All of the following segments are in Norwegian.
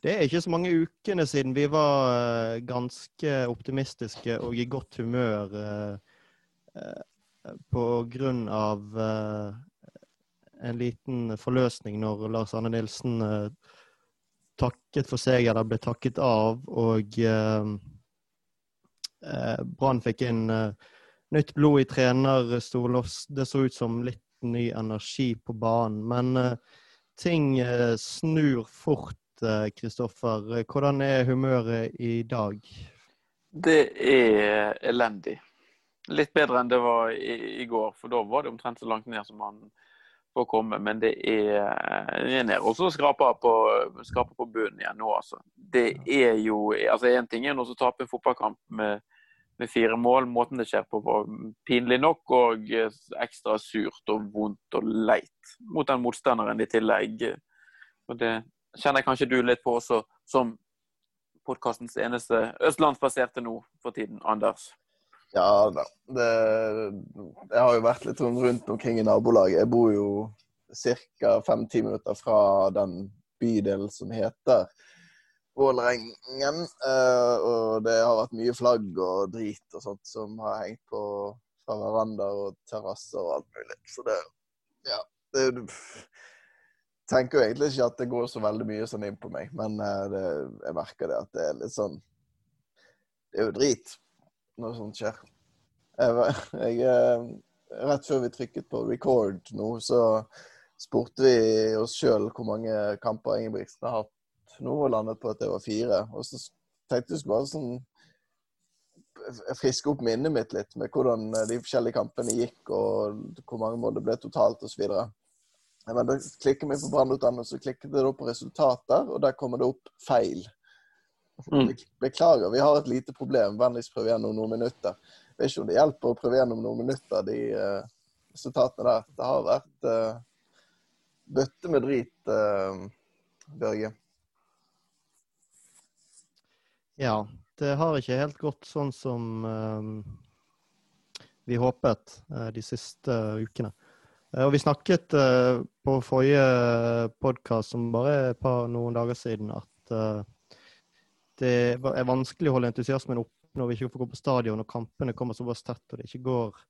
Det er ikke så mange ukene siden vi var eh, ganske optimistiske og i godt humør eh, eh, på grunn av en liten forløsning når Lars Arne Nilsen takket for seg eller ble takket av, og Brann fikk inn nytt blod i trenerstolen. Det så ut som litt ny energi på banen. Men ting snur fort Kristoffer. Hvordan er humøret i dag? Det er elendig. Litt bedre enn det var i, i går, for da var det omtrent så langt ned som man får komme. Men det er, er ned. Og så skraper på, på bunnen igjen nå, altså. Det er jo altså Én ting er å tape en fotballkamp med, med, fire mål. Måten det skjer på var pinlig nok, og ekstra surt og vondt og leit mot den motstanderen i tillegg. Og det kjenner kanskje du litt på også, som podkastens eneste østlandsbaserte nå for tiden, Anders? Ja da. Det, jeg har jo vært litt rundt omkring i nabolaget. Jeg bor jo ca. fem-ti minutter fra den bydelen som heter Vålerengen. Eh, og det har vært mye flagg og drit og sånt som har hengt på fra verandaer og terrasser og alt mulig. Så det Ja. Det, tenker jo egentlig ikke at det går så veldig mye sånn inn på meg, men uh, det, jeg merker det at det er litt sånn Det er jo drit når sånt skjer. Jeg, jeg, uh, rett før vi trykket på record nå, så spurte vi oss sjøl hvor mange kamper Ingebrigtsen har hatt nå, og landet på at det var fire. Og så tenkte jeg bare sånn friske opp minnet mitt litt med hvordan de forskjellige kampene gikk, og hvor mange mål det ble totalt osv. Men da klikker vi på brannutdannelse, så klikker det da på resultater, og der kommer det opp feil. Mm. Beklager, vi har et lite problem. Vennligst prøv gjennom noen minutter. Jeg vet ikke om det hjelper å prøve gjennom noen minutter, de uh, resultatene der. Det har vært uh, bøtte med drit, uh, Børge. Ja, det har ikke helt gått sånn som vi håpet de siste ukene. Eh, og vi snakket uh, på forrige podkast, som bare er et par noen dager siden, at det er vanskelig å holde entusiasmen opp når vi ikke får gå på stadion og kampene kommer såpass tett og det ikke går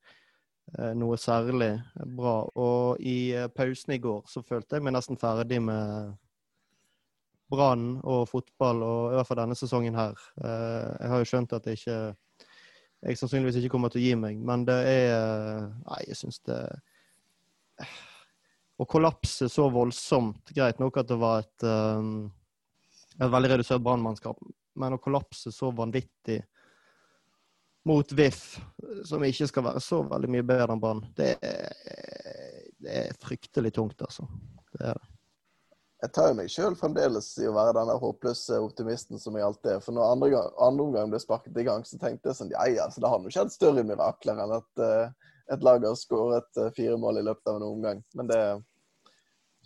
noe særlig bra. Og i pausen i går så følte jeg meg nesten ferdig med Brann og fotball, og i hvert fall denne sesongen her. jeg har jo skjønt at det ikke jeg sannsynligvis ikke kommer til å gi meg, men det er Nei, jeg syns det er å kollapse så voldsomt Greit nok at det var et, um, et veldig redusert brannmannskap, men å kollapse så vanvittig mot VIF, som ikke skal være så veldig mye bedre enn Brann, det, det, er fryktelig tungt, altså. Det er det. Jeg tar jo meg sjøl fremdeles i å være denne håpløse optimisten som jeg alltid er. For når andre, gang, andre omgang ble sparket i gang, så tenkte jeg sånn Ja ja, så det har nå skjedd større mirakler enn at uh, et lag har skåret eh, fire mål i løpet av en omgang. Men det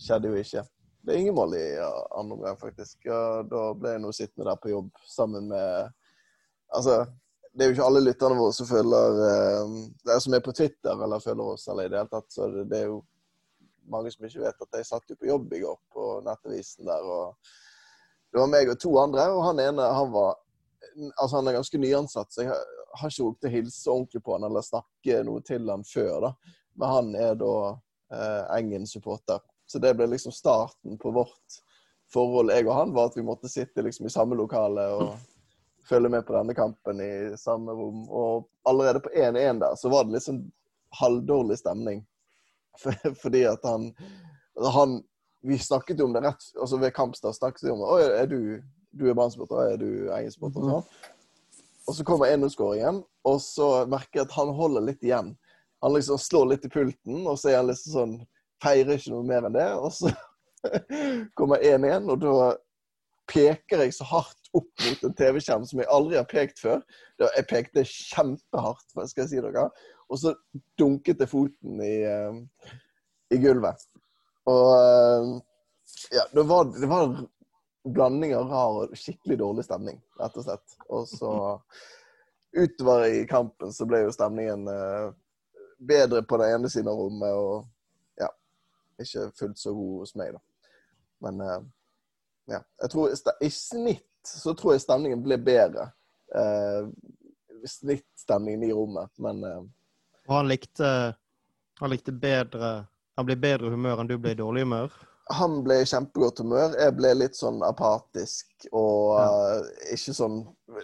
skjedde jo ikke. Det er ingen mål i andre omgang, faktisk. Og da ble jeg nå sittende der på jobb sammen med Altså, det er jo ikke alle lytterne våre som føler uh, Det er som er på Twitter eller føler oss, eller i det hele tatt. Så det, er jo mange som ikke vet at jeg satt jo på jobb i går på Nettavisen der. og Det var meg og to andre, og han ene han var Altså, han er ganske nyansatt, så jeg har ikke rukket å hilse ordentlig på han eller snakke noe til han før. da. Men han er da eh, Engen-supporter. Så det ble liksom starten på vårt forhold, jeg og han, var at vi måtte sitte liksom i samme lokale og følge med på denne kampen i samme rom. Og allerede på 1-1 der så var det liksom halvdårlig stemning. Fordi at han, han Vi snakket jo om det rett altså ved kampstart. snakket vi om Å, er du, du er Brann-supporter? Er du Engen-supporter? Sånn. Og så kommer 1-0-skåringen, og så merker jeg at han holder litt igjen. Han liksom slår litt i pulten, og så er han liksom sånn Feirer ikke noe mer enn det. Og så kommer 1-1, og da peker jeg så hardt opp mot en TV-skjerm som jeg aldri har pekt før. Jeg pekte kjempehardt, skal jeg si dere. Og så dunket jeg foten i, uh, i gulvet. Og uh, ja, det var, det var blanding av rar og skikkelig dårlig stemning, rett og slett. Og så utover i kampen så ble jo stemningen uh, bedre på den ene siden av rommet, og ja Ikke fullt så god hos meg, da. Men uh, ja. Jeg tror I snitt så tror jeg stemningen ble bedre. Eh, snittstemningen i rommet, men eh, Og han likte, han likte bedre Han ble bedre humør enn du ble i dårlig humør. Han ble i kjempegodt humør. Jeg ble litt sånn apatisk og eh, ikke sånn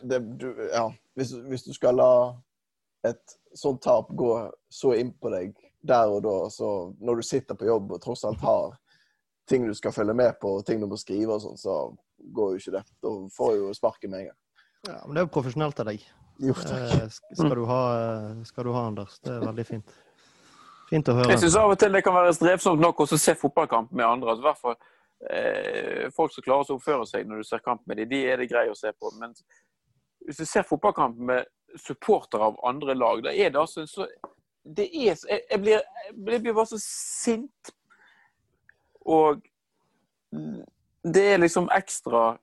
det, du, Ja, hvis, hvis du skal la et sånt tap gå så inn på deg der og da, så når du sitter på jobb og tross alt har ting du skal følge med på, og ting du må skrive og sånn, så går jo ikke det. Da får jo sparken med en gang. Ja, men det er jo profesjonelt av deg. Jo, takk. Eh, skal, du ha, eh, skal du ha, Anders. Det er veldig fint. Fint å høre. Jeg syns av og til det kan være strevsomt nok å se fotballkamp med andre. Altså, hvert fall eh, folk som klarer å oppføre seg når du ser kamp med dem, de er det grei å se på. Men hvis du ser fotballkamp med supportere av andre lag, da er det altså så det er, så- jeg, jeg, blir, jeg blir bare så sint. Og det er liksom ekstra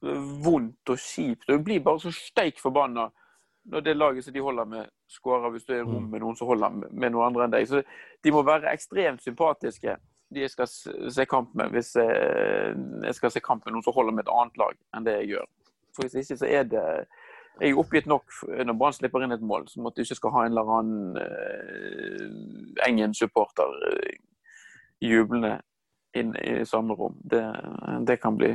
vondt og kjipt. Du blir bare så steik forbanna når det laget som de holder med, skårer hvis du er i rom med noen som holder med, noen andre enn deg. Så de må være ekstremt sympatiske, de jeg skal se kamp med, hvis jeg, jeg skal se kamp med noen som holder med et annet lag enn det jeg gjør. For hvis ikke så er det Jeg er oppgitt nok når Brann slipper inn et mål, som at du ikke skal ha en eller annen uh, Engen-supporter eh, jublende inn i samme rom. Det, det kan bli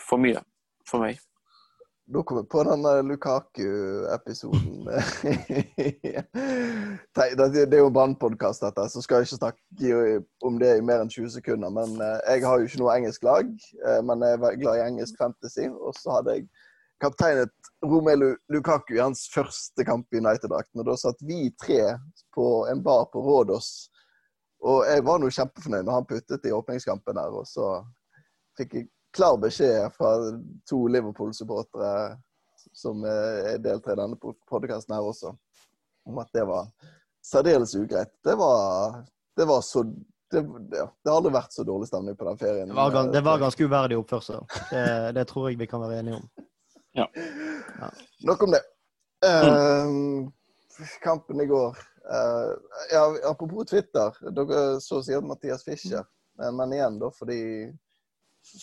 for mye for meg. Da kom jeg på denne Lukaku-episoden. Det det er jo en Brann-podkast, dette, så skal jeg ikke snakke om det i mer enn 20 sekunder. Men eh, jeg har jo ikke noe engelsk lag, eh, men jeg er glad i engelsk fantasy. Og så hadde jeg kapteinet Romelu Lukaku i hans første kamp i United-drakten. Og da satt vi tre på en bar på Rådås. Og jeg var nå kjempefornøyd når han puttet i åpningskampen der. Og så fikk jeg klar beskjed fra to Liverpool-supportere som er deltar i denne podkasten her også, om at det var særdeles ugreit. Det var, det var så det, det, det har aldri vært så dårlig stemning på den ferien. Det var, gans, det var ganske uverdig oppførsel. Det, det tror jeg vi kan være enige om. Ja. Nok om det. Uh, kampen i går uh, ja, Apropos Twitter. Dere så sikkert Mathias Fischer. Eh, men igjen, da, fordi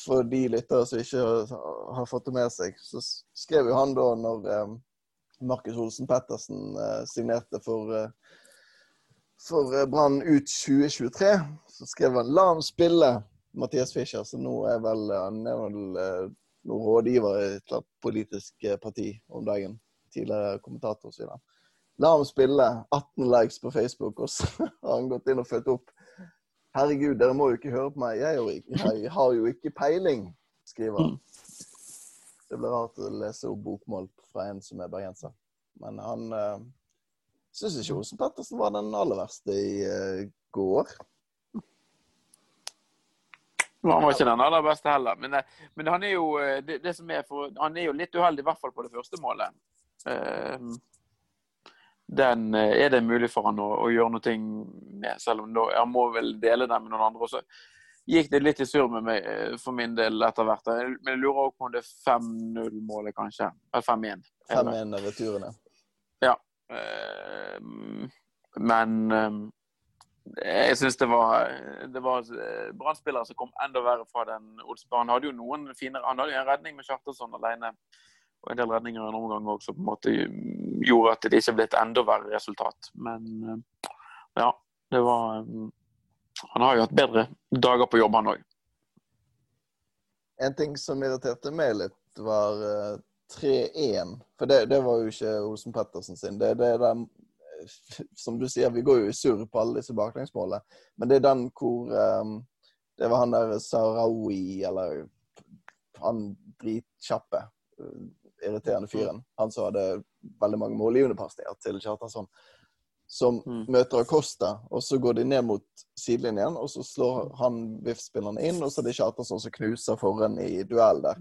for de lyttere som ikke har, fått det med seg, så skrev jo han da når eh, Markus Olsen Pettersen eh, signerte for eh, for Brann ut 2023, så skrev han 'La ham spille', Mathias Fischer. Så nå er vel han er vel noen rådgiver i et politisk parti om dagen. Tidligere kommentator, sier han. La ham spille. 18 likes på Facebook, og så har han gått inn og fulgt opp. Herregud, dere må jo ikke høre på meg. Jeg, jo ikke, jeg har jo ikke peiling, skriver han. Det blir rart å lese opp bokmål fra en som er bergenser. Men han uh, syns ikke Olsen Pettersen var den aller verste i uh, går. Han var ikke den aller beste heller. Men, eh, men han er jo eh, det, det er for, Han er jo litt uheldig, i hvert fall på det første målet. Eh, Den eh, er det mulig for han å, å gjøre noe med, selv om han må vel dele den med noen andre også. Gikk det litt i surr med meg eh, for min del etter hvert. Men jeg lurer også på om det er 5-0-målet, kanskje. Eller 5-1. er det vel? 5-1 returene. Ja. Men eh, jeg syns det var, det var Brann-spillere som kom enda verre fra den Olsenbanen. Han hadde jo noen finere Han hadde jo en redning med Kjartansson alene, og en del redninger i en omgang også, som på en måte gjorde at det ikke ble et enda verre resultat. Men eh, ja, det var eh, Han har jo hatt bedre dager på jobb, han òg. En ting som irriterte meg litt, var eh, 3-1. For det, det var jo ikke Olsen Pettersen sin. Det, det er den eh, Som du sier, vi går jo i surr på alle disse baklengsmålene. Men det er den hvor um, Det var han der Sarawi, eller han dritkjappe, eh, irriterende fyren. Han som hadde veldig mange målgivende pasninger til Kjartansson. Som Mm. møter Acosta, og så går de ned mot sidelinjen. Og så slår han VIF-spilleren inn, og så er det Kjartansson som knuser foran i duell der.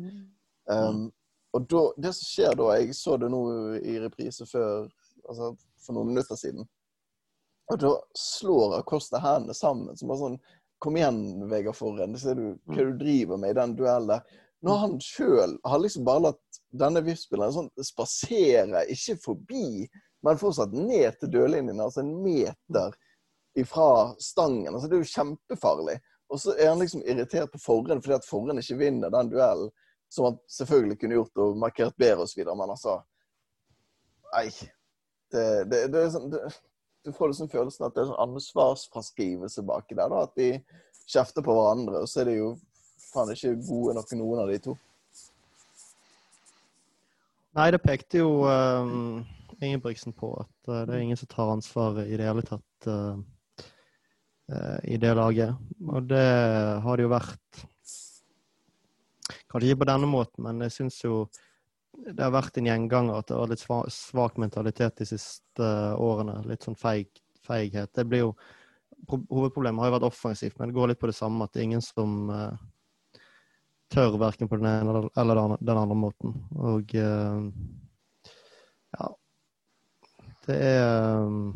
Um, og da, det som skjer da Jeg så det nå i reprise før, altså for noen minutter siden. Og da slår Acosta hendene sammen. Som bare sånn Kom igjen, Vegard Forren. Hva er hva du driver med i den duellen? Når han sjøl har liksom bare latt denne VIF-spilleren sånn spasere, ikke forbi, men fortsatt ned til dørlinjen, altså en meter ifra stangen. Altså Det er jo kjempefarlig. Og så er han liksom irritert på forhånd fordi at forhånd ikke vinner den duellen, som han selvfølgelig kunne gjort og markert bedre osv. Men altså Nei. Det, det, det er sånn, det, du får liksom følelsen at det er sånn ansvarsfraskrivelse baki der. da, At de kjefter på hverandre, og så er det jo faen ikke gode nok, noen av de to. Nei, det pekte jo um, Ingebrigtsen på, at uh, det er ingen som tar ansvaret i det hele tatt. Uh, uh, i det laget. Og det har det jo vært Kanskje ikke på denne måten, men jeg syns jo det har vært en gjenganger at det har litt svak mentalitet de siste årene. Litt sånn feig, feighet. Det blir jo Hovedproblemet har jo vært offensivt, men det går litt på det samme. At det er ingen som tør verken på den ene eller den andre måten. Og uh, ja Det er um,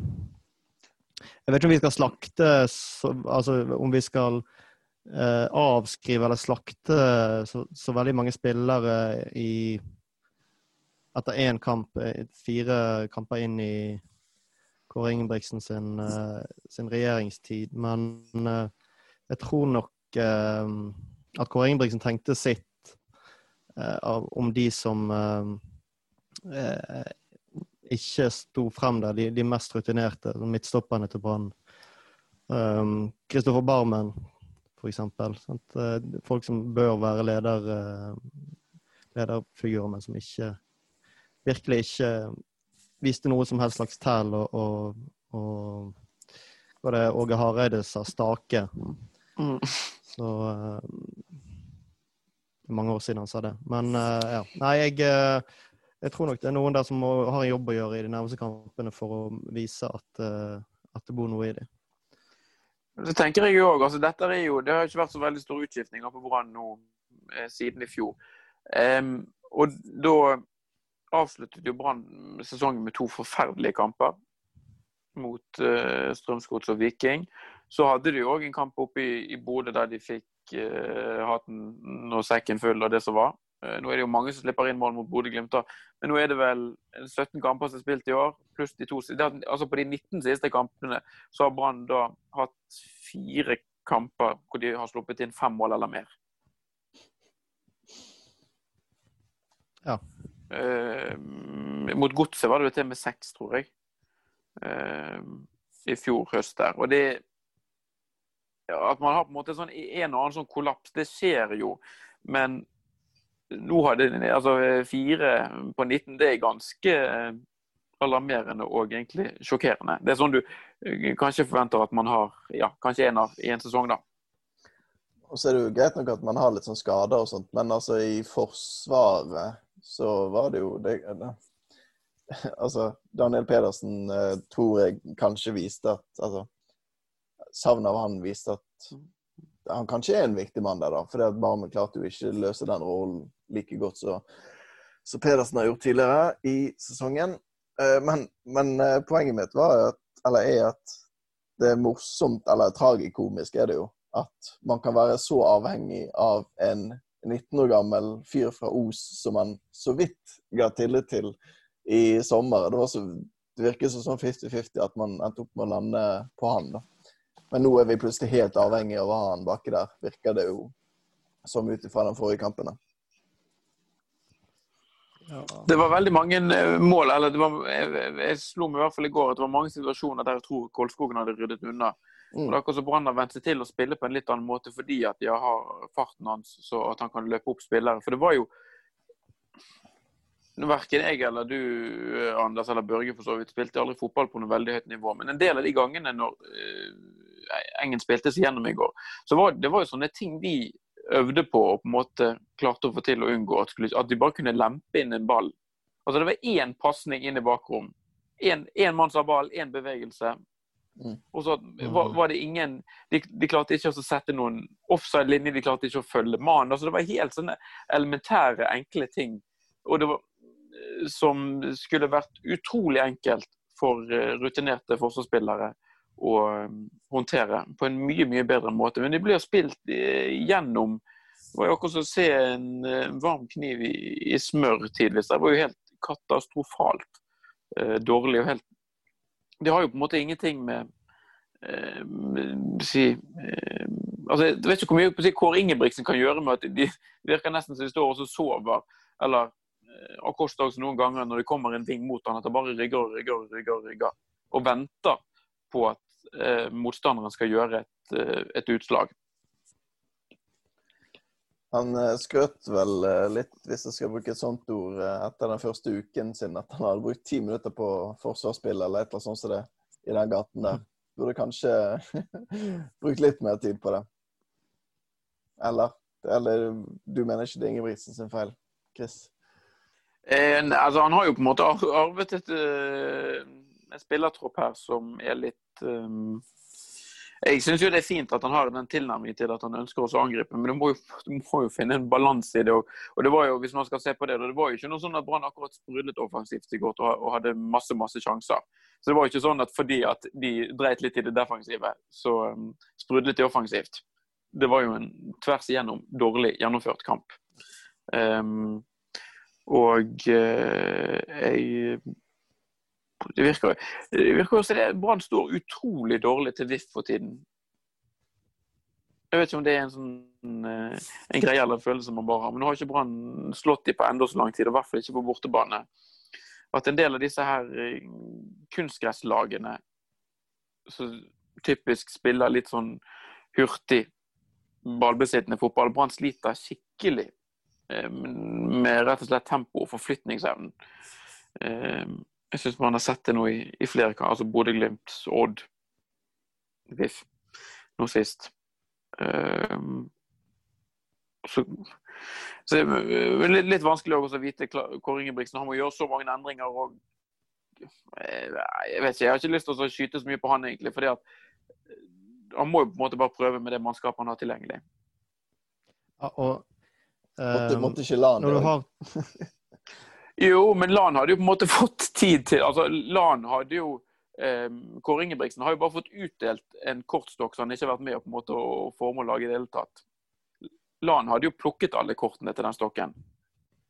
jeg vet ikke om vi skal slakte Altså om vi skal eh, avskrive eller slakte så, så, veldig mange spillere i Etter én kamp, eh, fire kamper inn i Kåre Ingebrigtsen sin, eh, sin regjeringstid. Men eh, jeg tror nok eh, at Kåre Ingebrigtsen tenkte sitt eh, om de som ikke sto frem der, de, de mest rutinerte, midtstopperne til Brann. Kristoffer um, Barmen, for eksempel. Sant? Eh, folk som bør være leder, lederfigurer, men som ikke virkelig ikke viste noe som helst slags tæl. Og, og, og var det Åge Hareide sa stake. Mm. Så mange år siden han sa det. Men uh, ja. Nei, jeg jeg tror nok det er noen der som må, har en jobb å gjøre i de nærmeste kampene for å vise at, uh, at det bor noe i dem. Det tenker jeg jo også, Altså, dette er jo, det har ikke vært så veldig store utskiftninger på Brann nå eh, siden i fjor. Um, og da avsluttet jo Brann sesongen med to forferdelige kamper mot uh, Strømsgods og Viking. Så hadde de òg en kamp oppe i, i Bodø der de fikk uh, hatten og sekken full av det som var. Eh, nå er det jo mange som slipper inn mål mot Bodø-Glimt, men nå er det vel 17 kamper som er spilt i år, pluss de to altså På de 19 siste kampene så har Brann da hatt fire kamper hvor de har sluppet inn fem mål eller mer. Ja. Eh, mot Godset var det til med seks, tror jeg, eh, i fjor høst der. Og det At man har på en måte sånn en og annen sånn kollaps, det skjer jo. Men nå hadde altså fire på 19. Det er ganske eh, alarmerende og egentlig sjokkerende. Det er sånn du eh, kanskje forventer at man har ja, kanskje av i en sesong, da. Og så er det jo greit nok at man har litt sånn skader og sånt, men altså i Forsvaret så var det jo det, det Altså, Daniel Pedersen eh, tror jeg kanskje viste at altså, Savnet av han viste at han kanskje er en viktig mann der, da. For Barmen klarte jo ikke å løse den rollen like godt som Pedersen har gjort tidligere i sesongen. Eh, men, men eh, poenget mitt var at, eller er at det er morsomt, eller tragikomisk er det jo, at man kan være så avhengig av en 19 år gammel fyr fra Os som man så vidt ga tillit til i sommer. Det, så, det virket som sånn 50-50 at man endte opp med å lande på han. da. Men nå er vi plutselig helt avhengig av å ha han baki der, virker det jo som ut ifra den forrige kampen. Ja. Det var veldig mange eh, mål, eller var, jeg, jeg, slo meg i hvert fall i går at det var mange situasjoner der jeg tror Kolskogen hadde ryddet unna. Mm. Og det er akkurat som Brann har vent seg til å spille på en litt annen måte fordi at de har farten hans, så at han kan løpe opp spillere. For det var jo Verken jeg eller du, Anders, eller Børge for så vidt spilte aldri fotball på noe veldig høyt nivå. Men en del av de gangene når Engen spilte seg gjennom i går, så var det var jo sånne ting vi øvde på og på en måte klarte å få til å unngå. At, at de bare kunne lempe inn en ball. Altså Det var én pasning inn i bakrom. Én mann som har ball, én bevegelse. Mm. Og så var, var, det ingen de, de, klarte ikke å sette noen offside-linje, de klarte ikke å følge mannen. Altså, det var helt sånne elementære, enkle ting. Og det var, eh, som skulle vært utrolig enkelt for eh, rutinerte forsvarsspillere å um, håndtere på en mye mye bedre måte. Men de blir spilt eh, gjennom Det var jo akkurat som å se en eh, varm kniv i, i smør tidvis. Det var jo helt katastrofalt eh, dårlig. og helt Det har jo på en måte ingenting med eh, si eh, altså, Jeg vet ikke hvor mye si, Kåre Ingebrigtsen kan gjøre med at de virker nesten som de står og sover. Eller eh, Acosta også noen ganger når det kommer en ving mot han, at han bare rygger og rygger og rygger, rygger, og venter på at eh, motstanderen skal gjøre et, eh, et utslag. Han eh, skrøt vel eh, litt, hvis jeg skal bruke et sånt ord, etter den første uken sin, at han hadde brukt ti minutter på forsvarsspill eller et eller annet sånt som det, i den gaten der. Burde kanskje brukt litt mer tid på det. Eller? Eller du mener ikke det er Ingebrigtsen sin feil? Chris? En, altså, han har jo på en måte arvet et, en spillertropp her som er litt um jeg syns jo det er fint at han har den tilnærmingen til at han ønsker å angripe, men du må, jo, du må jo finne en balanse i det. Og, og, det var jo, hvis man skal se på det, det var jo ikke noe sånn at Brann akkurat sprudlet offensivt i går og, og, hadde masse masse sjanser. Så det var jo ikke sånn at fordi at de dreit litt i det defensive, så um, sprudlet de offensivt. Det var jo en tvers igjennom dårlig gjennomført kamp. Um, og uh, jeg det virker, virker som Brann står utrolig dårlig til VIF for tiden. Jeg vet ikke om det er en, sånn, eh, en greie eller en følelse man bare har. Men nå har ikke Brann slått dem på enda så lang tid, og i hvert fall ikke på bortebane. At en del av disse her eh, kunstgresslagene som typisk spiller litt sånn hurtig, ballbesittende fotball Brann sliter skikkelig eh, med rett og slett tempo og forflytningsevnen. Jeg syns man har sett det nå i, i flere kamper. Altså Bodø-Glimt, Odd, VIF nå sist. Um, så, så det litt, litt vanskelig å vite Kåre Ingebrigtsen. Han må gjøre så mange endringer. og eh, jeg vet ikke, jeg har ikke lyst til å skyte så mye på han, egentlig. fordi at Han må jo på en måte bare prøve med det mannskapet han har tilgjengelig. Ja, og, um, måtte, måtte ikke la han når du har Jo, men Lan hadde jo på en måte fått tid til altså Lan hadde jo eh, Kåre Ingebrigtsen har jo bare fått utdelt en kortstokk så han ikke har vært med på en måte å forme og lage i det hele tatt. Lan hadde jo plukket alle kortene til den stokken.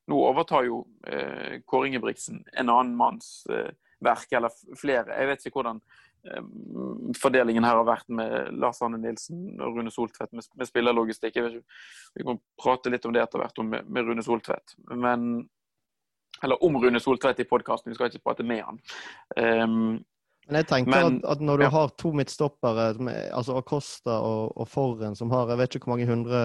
Nå overtar jo eh, Kåre Ingebrigtsen en annen manns eh, verk, eller flere. Jeg vet ikke hvordan eh, fordelingen her har vært med Lars Arne Nilsen og Rune Soltvedt med, med spillerlogistikk. Jeg vet ikke, Vi kan prate litt om det etter hvert, med, med Rune Soltvedt. Men eller om Rune Soltvedt i podkasten, vi skal ikke prate med han. Um, men jeg tenker men, at, at, når du ja. har to midtstoppere, altså Acosta og, og Forren, som har jeg vet ikke hvor mange hundre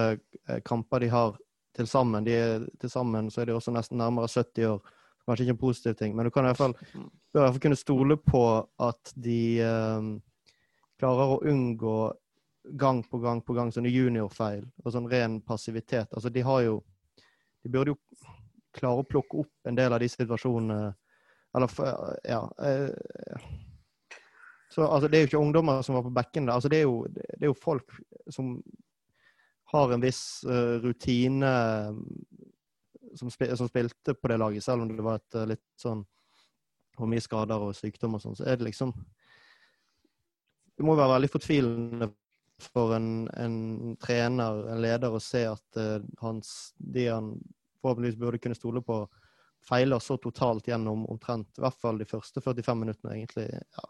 eh, kamper de har til sammen, til sammen så er de også nesten nærmere 70 år. Kanskje ikke en positiv ting, men du kan i hvert fall, i hvert fall kunne stole på at de um, klarer å unngå gang på gang på gang sånne juniorfeil og sånn ren passivitet. Altså, de har jo De burde jo klare å plukke opp en del av de situasjonene Eller ja. Eh, så altså, det er jo ikke ungdommer som var på bekken. Altså, det, er jo, det er jo folk som har en viss uh, rutine som, spil, som, spilte på det laget, selv om det var et litt sånn og mye skader og sykdom og sånn, så er det liksom Det må være veldig fortvilende for en, en trener, en leder, å se at uh, hans, de han forhåpentligvis burde kunne stole på, feiler så totalt gjennom omtrent i hvert fall de første 45 minuttene, egentlig. ja.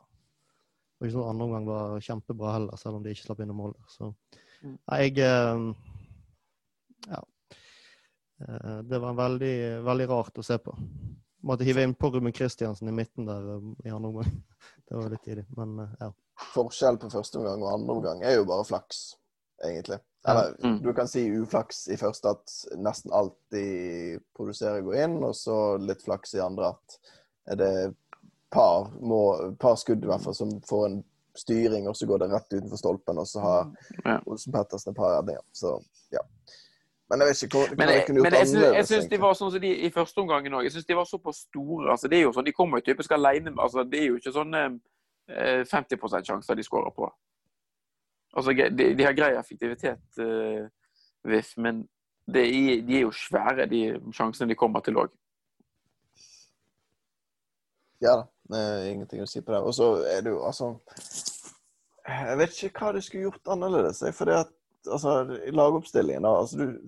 Og ikke sånn andre omgang var kjempebra heller, selv om de ikke slapp inn mål. Så mm. jeg eh, Ja. Eh, det var veldig, veldig rart å se på. Måtte hive inn på Ruben Kristiansen i midten der eh, i andre omgang. Det var litt tidlig, men ja. Forskjell på første omgang og andre omgang er jo bare flaks, egentlig. Eller mm. du kan si uflaks i første at nesten alt de produserer, går inn, og så litt flaks i andre at er det par, må, par skudd i hvert fall som får en styring, og så går det rett utenfor stolpen, og så har ja. Olsen Pettersen et par redninger. Så ja. Men jeg vet ikke hva, hva jeg, kunne gjort men jeg, annerledes. Jeg syns de var sånn som de i første omgang òg. Jeg syns de var såpass store. altså det er jo sånn, De kommer jo typisk alene. altså Det er jo ikke sånn eh, 50 sjanser de skårer på. Altså, de, de har grei effektivitet, uh, VIF, men er, de er jo svære, de sjansene de kommer til òg. Ja da. Det ingenting å si på det. Og så er det jo altså Jeg vet ikke hva de skulle gjort annerledes. For det at altså, lagoppstillingen da, altså du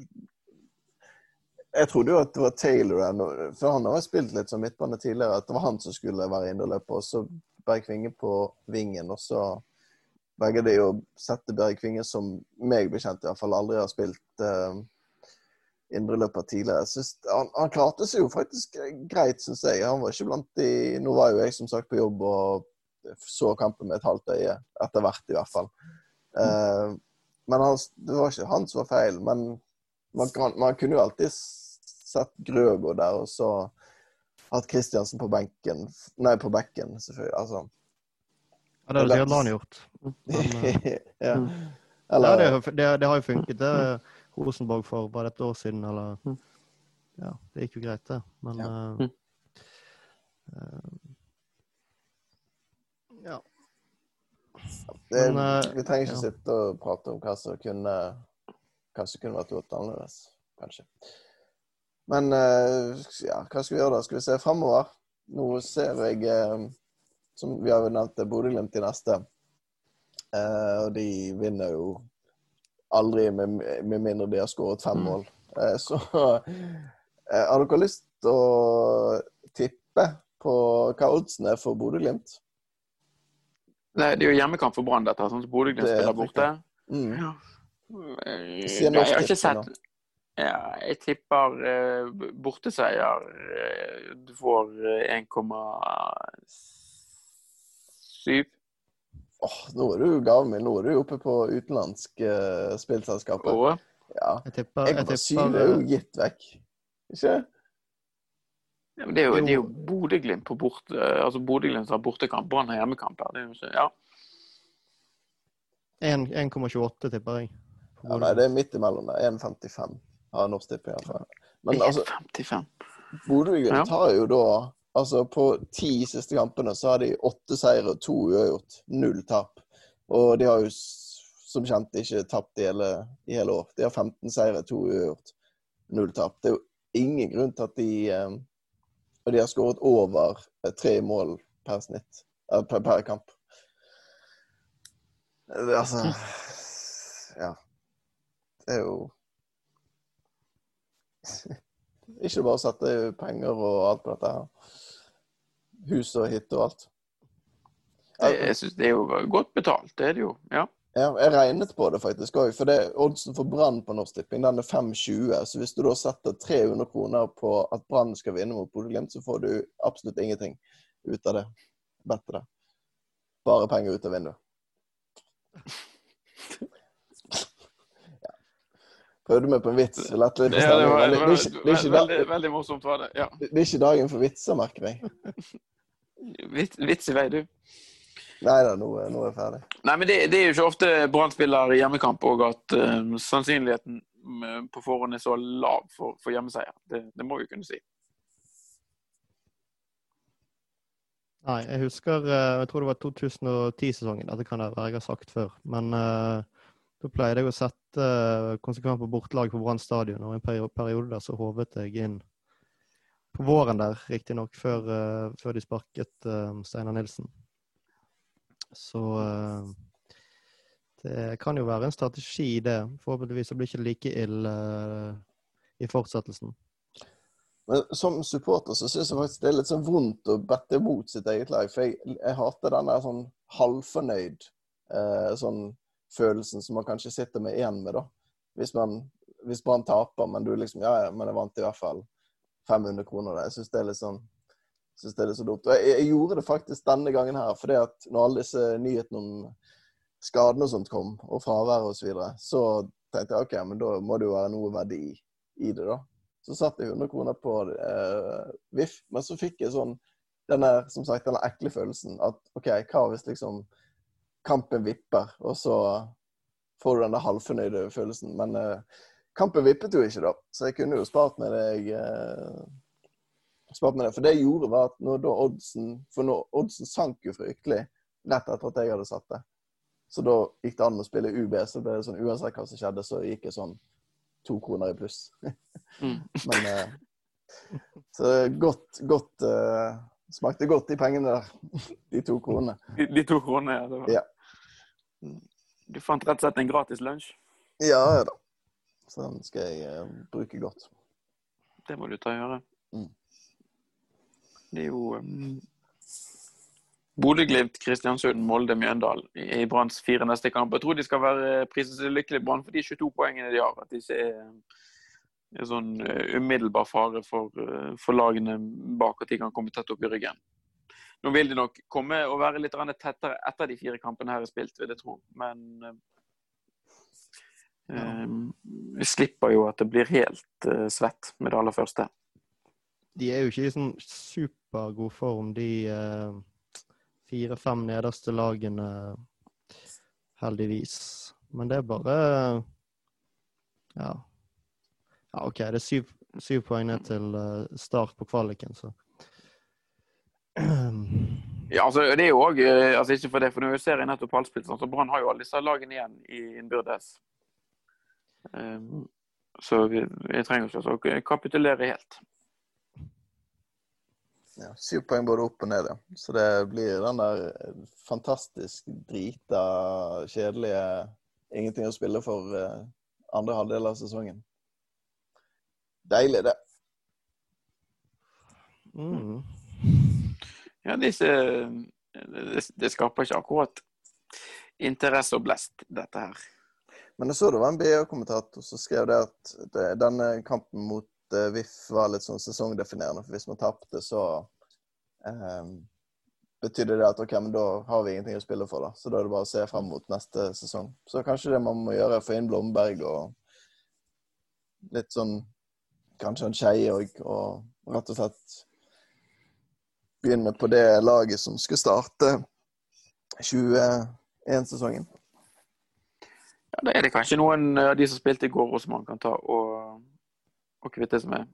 jeg trodde jo at det var Taylor for han har spilt litt som midtbane tidligere. At det var han som skulle være indreløper, og så Berg Kvinge på vingen. Og så begge de og sette Berg Kvinge, som meg bekjent i hvert fall aldri har spilt uh, indreløper tidligere. Synes, han, han, klarte seg jo faktisk greit, syns jeg. Han var ikke blant de Nå var jo jeg som sagt på jobb og så kampen med et halvt øye, etter hvert i hvert fall. Uh, men han, det var ikke han som var feil. Men man, kan, man kunne jo alltid sett Grøgo der, og så hatt Kristiansen på benken. Nei, på bekken, selvfølgelig. Altså. Ja, det hadde Bjørnland gjort. Men, ja. Mm. Eller, ja, det, det, det, har jo funket, det. Rosenborg for bare et år siden, eller mm. Ja, det gikk jo greit, det. Men ja. Uh, uh, ja. Det, Men, uh, vi trenger ikke ja. sitte og prate om hva som kunne Kanskje kunne vært gjort annerledes. Kanskje. Men ja, hva skal vi gjøre da? Skal vi se framover? Nå ser jeg som vi har jo nevnt, Bodø-Glimt i neste. Eh, og de vinner jo aldri med, med mindre de har skåret fem mm. mål. Eh, så eh, har dere lyst til å tippe på hva oddsen er for Bodø-Glimt? Nei, Det er jo hjemmekamp for Brann, dette. sånn Bodø-Glimt spiller borte. Mm. Ja. Jeg har ikke sett ja, jeg tipper uh, borteseier. Du får uh, 1,6 Syv. Åh, nå er du gavmild. Nå er du oppe på utenlandske uh, spillselskaper. Oh. Ja. Jeg tipper, jeg tipper syv er jo eh, gitt vekk, ikke? Ja, men det er jo, jo Bodø-Glimt på borte, altså Bodø-Glimt har bortekamp, Brann har hjemmekamp. Det er jo ikke, ja. 1,28 tipper jeg. Ja, nei, det er midt imellom der. 1,55 har Norsk Tipping. Men altså, Bodø-Glimt ja. har jo da Altså, på ti siste kampene så har de åtte seire og to uavgjort. Null tap. Og de har jo som kjent ikke tapt i hele, i hele år. De har 15 seire, to uavgjort. Null tap. Det er jo ingen grunn til at de eh, Og de har skåret over eh, tre mål per snitt. Eh, per, per kamp. Det, altså Ja. Det er jo Ikke bare å sette penger og alt på dette her hus og hytte og alt. Jeg, jeg syns det er jo godt betalt, det er det jo. Ja. Jeg regnet på det faktisk òg. For det, oddsen for Brann på Norsk Tipping den er 5,20. Så hvis du da setter 300 kroner på at Brann skal vinne mot Bodø-Glimt, så får du absolutt ingenting ut av det Bedre. Bare penger ut av vinduet. ja. Prøvde meg på en vits. Lett litt ja, det var, veldig, veldig, veldig morsomt var det. Ja. Det er ikke dagen for vitser, merker jeg. Vits i vei, du. Nei da, nå, nå, er jeg ferdig. Nei, men det, det er jo ikke ofte Brann spiller hjemmekamp og at uh, sannsynligheten eh, på forhånd er så lav for, for hjemmeseier. Det, det, må vi kunne si. Nei, jeg husker uh, Jeg tror det var 2010-sesongen. Dette kan jeg være jeg har sagt før. Men uh, da pleide jeg å sette konsekvent på bortelag på Brann stadion. Og en periode der så håvet jeg inn på våren der, riktignok, før, uh, før de sparket uh, Steinar Nilsen. Så det kan jo være en strategi, det. Forhåpentligvis så blir det ikke like ille i fortsettelsen. Men som supporter så syns jeg faktisk det er litt sånn vondt å bette mot sitt eget lag. For jeg, jeg hater den der sånn halvfornøyd sånn følelsen som man kanskje sitter med igjen med, da. Hvis man hvis Brann taper, men du liksom Ja, ja, men jeg vant i hvert fall. 500 kroner. Jeg syns det er litt sånn synes det er så dumt. Og jeg, jeg, gjorde det faktisk denne gangen her, fordi at når alle disse nyhetene om skadene og sånt kom, og fraværet osv., så, videre, så tenkte jeg OK, men da må det jo være noe verdi i det, da. Så satte jeg 100 kroner på eh, VIF, men så fikk jeg sånn denne, som sagt, denne ekle følelsen at OK, hva hvis liksom kampen vipper, og så får du den der halvfornøyde følelsen. Men eh, Kampen vippet jo ikke, da, så jeg kunne jo spart med deg eh, spart med det. For det jeg gjorde, var at når da oddsen For når oddsen sank jo fryktelig rett etter at jeg hadde satt det. Så da gikk det an å spille UB. Så ble det sånn uansett hva som skjedde, så gikk jeg sånn to kroner i pluss. mm. Men eh, Så godt, godt uh, Smakte godt de pengene der. De to kronene. De, de to kronene, ja. Det Var... ja. Du fant rett og slett en gratis lunsj? Ja da. Så den skal jeg uh, bruke godt. Det må du ta og gjøre. Mm. Det er jo um, Bodø-Glimt, Kristiansund, Molde, Mjøndal i Branns fire neste kamp. Jeg tror de skal være priset seg lykkelig Brann for de 22 poengene de har. At de ikke er, er sånn uh, umiddelbar fare for, for, lagene bak at de kan komme tett opp i ryggen. Nå vil de nok komme og være litt tettere etter de fire kampene her er spilt, vil jeg tro. Men uh, vi slipper jo at det blir helt svett med det aller første. De er jo ikke i sånn supergod form, de fire-fem nederste lagene, heldigvis. Men det er bare Ja. ja OK, det er syv, syv poeng ned til eh, start på kvaliken, så Ja, altså det er jo òg eh, altså Ikke for det, for nå ser jeg nettopp pallspillene, så Brann har jo alle disse lagene igjen i innbyrdes. Um, så vi, vi trenger ikke å kapitulere helt. Ja, syv poeng både opp og ned, ja. Så det blir den der fantastisk drita, kjedelige ingenting å spille for uh, andre halvdel av sesongen. Deilig, det. Mm. Ja, disse det, det, skaper ikke akkurat interesse og blest, dette her. Men jeg så det var en BA-kommentator som skrev det at det, denne kampen mot uh, VIF var litt sånn sesongdefinerende. For hvis man tapte, så um, betydde det at OK, men da har vi ingenting å spille for, da. Så da er det bare å se frem mot neste sesong. Så kanskje det man må gjøre, er å få inn Blomberg og litt sånn Kanskje en Skeie òg, og rett og slett begynne på det laget som skal starte 21-sesongen. Ja, Da er det kanskje noen av de som spilte i går, også man kan ta og og kvitte seg med.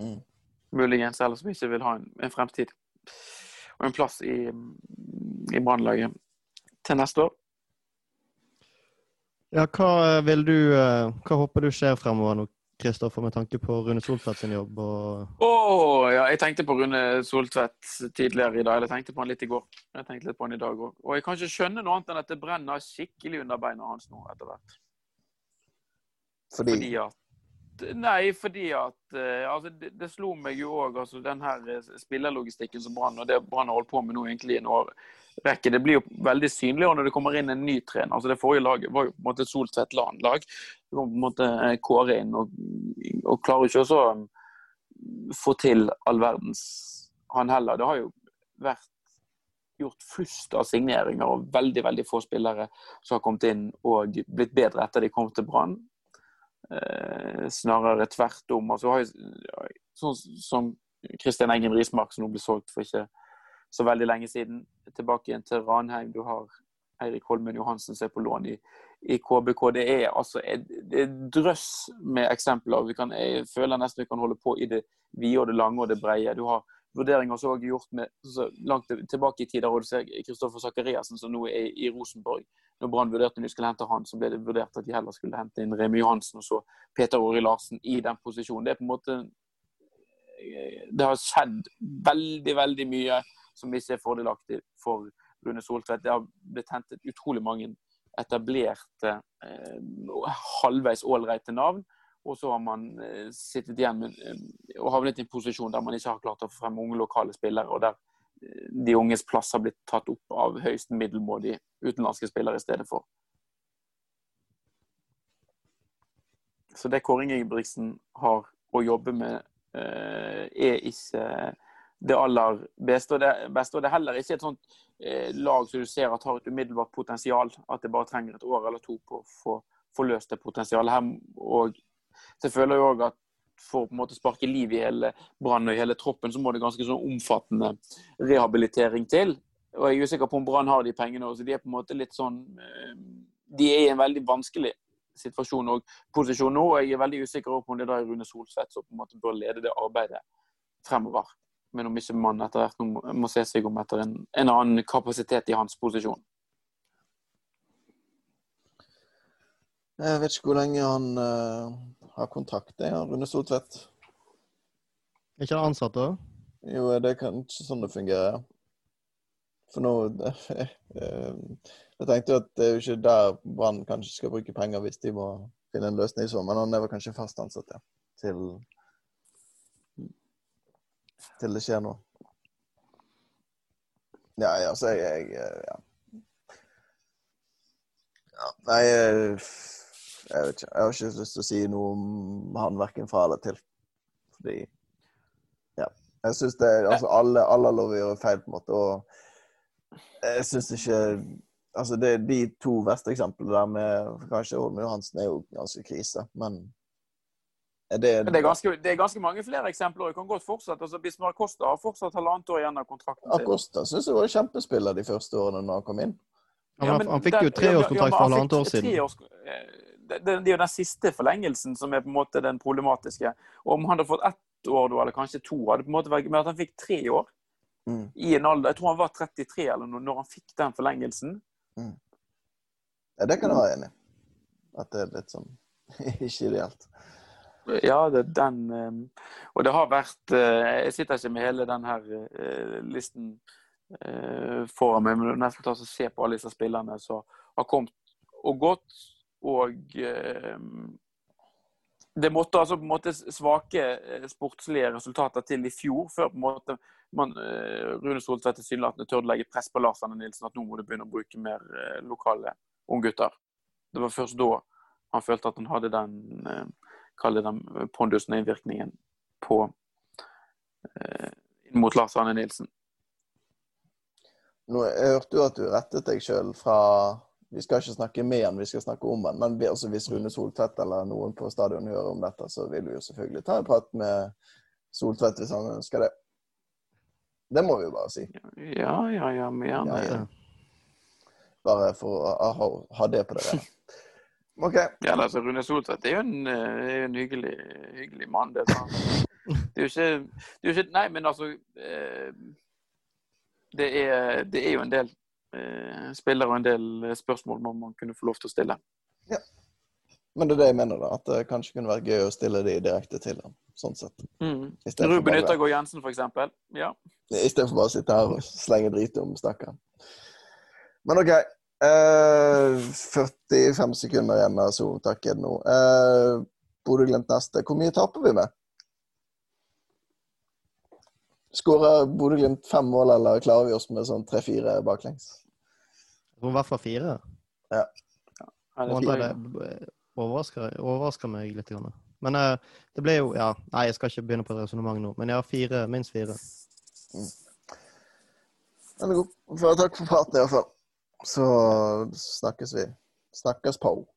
Mm. Muligens eller som ikke vil ha en, en, fremtid og en plass i, i Brannlaget til neste år. Ja, hva vil du eh, Hva håper du skjer fremover nå, Kristoffer, med tanke på Rune Soltvedt sin jobb? Og... Oh, ja, jeg tenkte på Rune Soltvedt tidligere i dag. Eller tenkte på han litt i går. Jeg tenkte litt på han i dag òg. Og jeg kan ikke skjønne noe annet enn at det brenner skikkelig under beina hans nå etter hvert. Fordi? Fordi at Nei, fordi at uh, altså, det, det, slo meg jo òg altså, den her eh, spillerlogistikken som Brann og det Brann har holdt på med nå egentlig i en årrekke. Det blir jo veldig synligere når det kommer inn en ny trener. Altså, det forrige laget var jo på en måte Soltvedt Land-lag. Du må på en måte eh, kåre inn og, og klarer ikke også å um, få til all verdens han heller. Det har jo vært gjort flust av signeringer og veldig veldig få spillere som har kommet inn og blitt bedre etter de kom til Brann. Eh, snarere tvert om. Altså, sånn som Kristian Engen Rismark, som nå ble solgt for ikke så veldig lenge siden, tilbake igjen til Ranheim. Du har Eirik Holmen Johansen som er på lån i, i, KBK. Det er altså er drøss med eksempler. Kan, jeg føler nesten vi kan holde på i det vide og det lange og det breie. Du har vurderinger som er gjort med, så langt tilbake i tid. Du ser Kristoffer Sakariassen, som nå er i Rosenborg. Når Brann vurderte om de skulle hente han, så ble det vurdert at de heller skulle hente inn Remi Johansen og så Peter Åri Larsen i den posisjonen. Det er på en måte Det har skjedd veldig, veldig mye som ikke er fordelaktig for Rune Soltvedt. Det har blitt hentet utrolig mange etablerte, eh, halvveis ålreite navn. Og så har man eh, sittet igjen med, eh, og havnet i en posisjon der man ikke har klart å få frem unge lokale spillere, og der de unges plass har blitt tatt opp av høyst middelmådige utenlandske spillere i stedet for. Så det Kåring Ingebrigtsen har å jobbe med, er ikke det aller beste. Og det, beste, og det er heller ikke et sånt lag som du ser at har et umiddelbart potensial. At det bare trenger et år eller to på å få, løst det potensialet. Her, og så jeg føler jo òg at for å på en måte sparke liv i hele Brann og i hele troppen, så må det ganske sånn omfattende rehabilitering til. Og jeg er usikker på om Brann har de pengene. Så de er på en måte litt sånn eh, De er i en veldig vanskelig situasjon og posisjon nå. og Jeg er veldig usikker på om det er Rune Solsvedt som på en måte bør lede det arbeidet fremover. Men om ikke man etter hvert må se seg om etter en, en annen kapasitet i hans posisjon. Jeg vet ikke hvor lenge han uh, har kontakt med Rune Soltvedt. Er ikke han ansatt, da? Jo, det er kanskje sånn det fungerer. For nå eh, Jeg tenkte jo at det er jo ikke der Brann kanskje skal bruke penger hvis de må finne en løsning så, men han er vel kanskje fast ansatt, ja. Til, til det skjer noe. Ja, altså, jeg, jeg eh, ja. ja. Nei, jeg, jeg vet ikke. Jeg har ikke lyst til å si noe om han verken fra eller til. Fordi Ja. Jeg syns det Altså, alle, alle har lov å gjøre feil, på en måte, og jeg syns ikke Altså, det, de to verste eksemplene der med Kanskje Holmen Johansen er jo ganske krise, men er det, det er, ganske, det er ganske mange flere eksempler. Jeg kan godt fortsette. Altså, Bismar Costa har fortsatt halvannet år igjen av kontrakten sin. Acosta syns jeg var kjempespiller de første årene når han kom inn. Han, Ja, han, fikk jo treårskontrakt ja, for halvannet år siden. treårs- eh, Det, det, det er jo den siste forlengelsen som er på en måte den problematiske. Og Om han hadde fått ett år, da, eller kanskje to, hadde på en måte vært, men at han fikk tre år Mm. i en alder Jeg tror han var 33 eller noe når han fikk den forlengelsen. Ja, det kan jeg være enig i. At det er litt sånn ikke ideelt. Ja, det, den eh, Og det har vært eh, Jeg sitter ikke med hele den her eh, listen eh, foran meg, men nesten ta og se på alle disse spillerne som har kommet og gått, og eh, det måtte altså på en måte svake sportslige resultater til i fjor, før på en måte man, Rune Soltvedt tilsynelatende tørde legge press på Lars Anne Nilsen at nå må du begynne å bruke mer lokale unggutter. Det var først da han følte at han hadde den kalle den pondusen og innvirkningen på eh, mot Lars Arne Nilsen. Nå, jeg hørte jo at du rettet deg sjøl fra Vi skal ikke snakke med han, vi skal snakke om han. Men altså, hvis Rune Soltvedt eller noen på stadion hører om dette, så vil vi jo selvfølgelig ta en prat med Soltvedt hvis han ønsker det. Det må vi jo bare si. Ja, ja, ja, men gjerne. Ja, ja. Bare for å ha, ha det på det rene. OK. altså, Rune Soltvedt er jo en, eh, er en hyggelig, hyggelig mann. Det, det er ikke, det er jo ikke Nei, men altså eh, det, er, det er jo en del eh, spillere og en del spørsmål man, man kunne få lov til å stille. Ja. Men det er det jeg mener, da. At det kanskje kunne vært gøy å stille de direkte til ham. Sånn sett. Mm. Ruben Yttergård Jensen, for eksempel. Ja. I stedet for bare å sitte her og slenge drit om stakkaren. Men OK. Eh, 45 sekunder igjen av Zoom-takken nå. Uh, Bodø-Glimt neste. Hvor mye taper vi med? Skårer Bodø-Glimt fem mål, eller klarer vi oss med sånn tre-fire baklengs? Jeg tror i hvert fall fire. Ja, det det overrasker, overrasker meg litt. Grann. Men uh, det ble jo ja, Nei, jeg skal ikke begynne på et resonnement nå, men jeg har fire, minst fire. Den er god. Takk for praten, iallfall. Så snakkes vi. Snakkes på.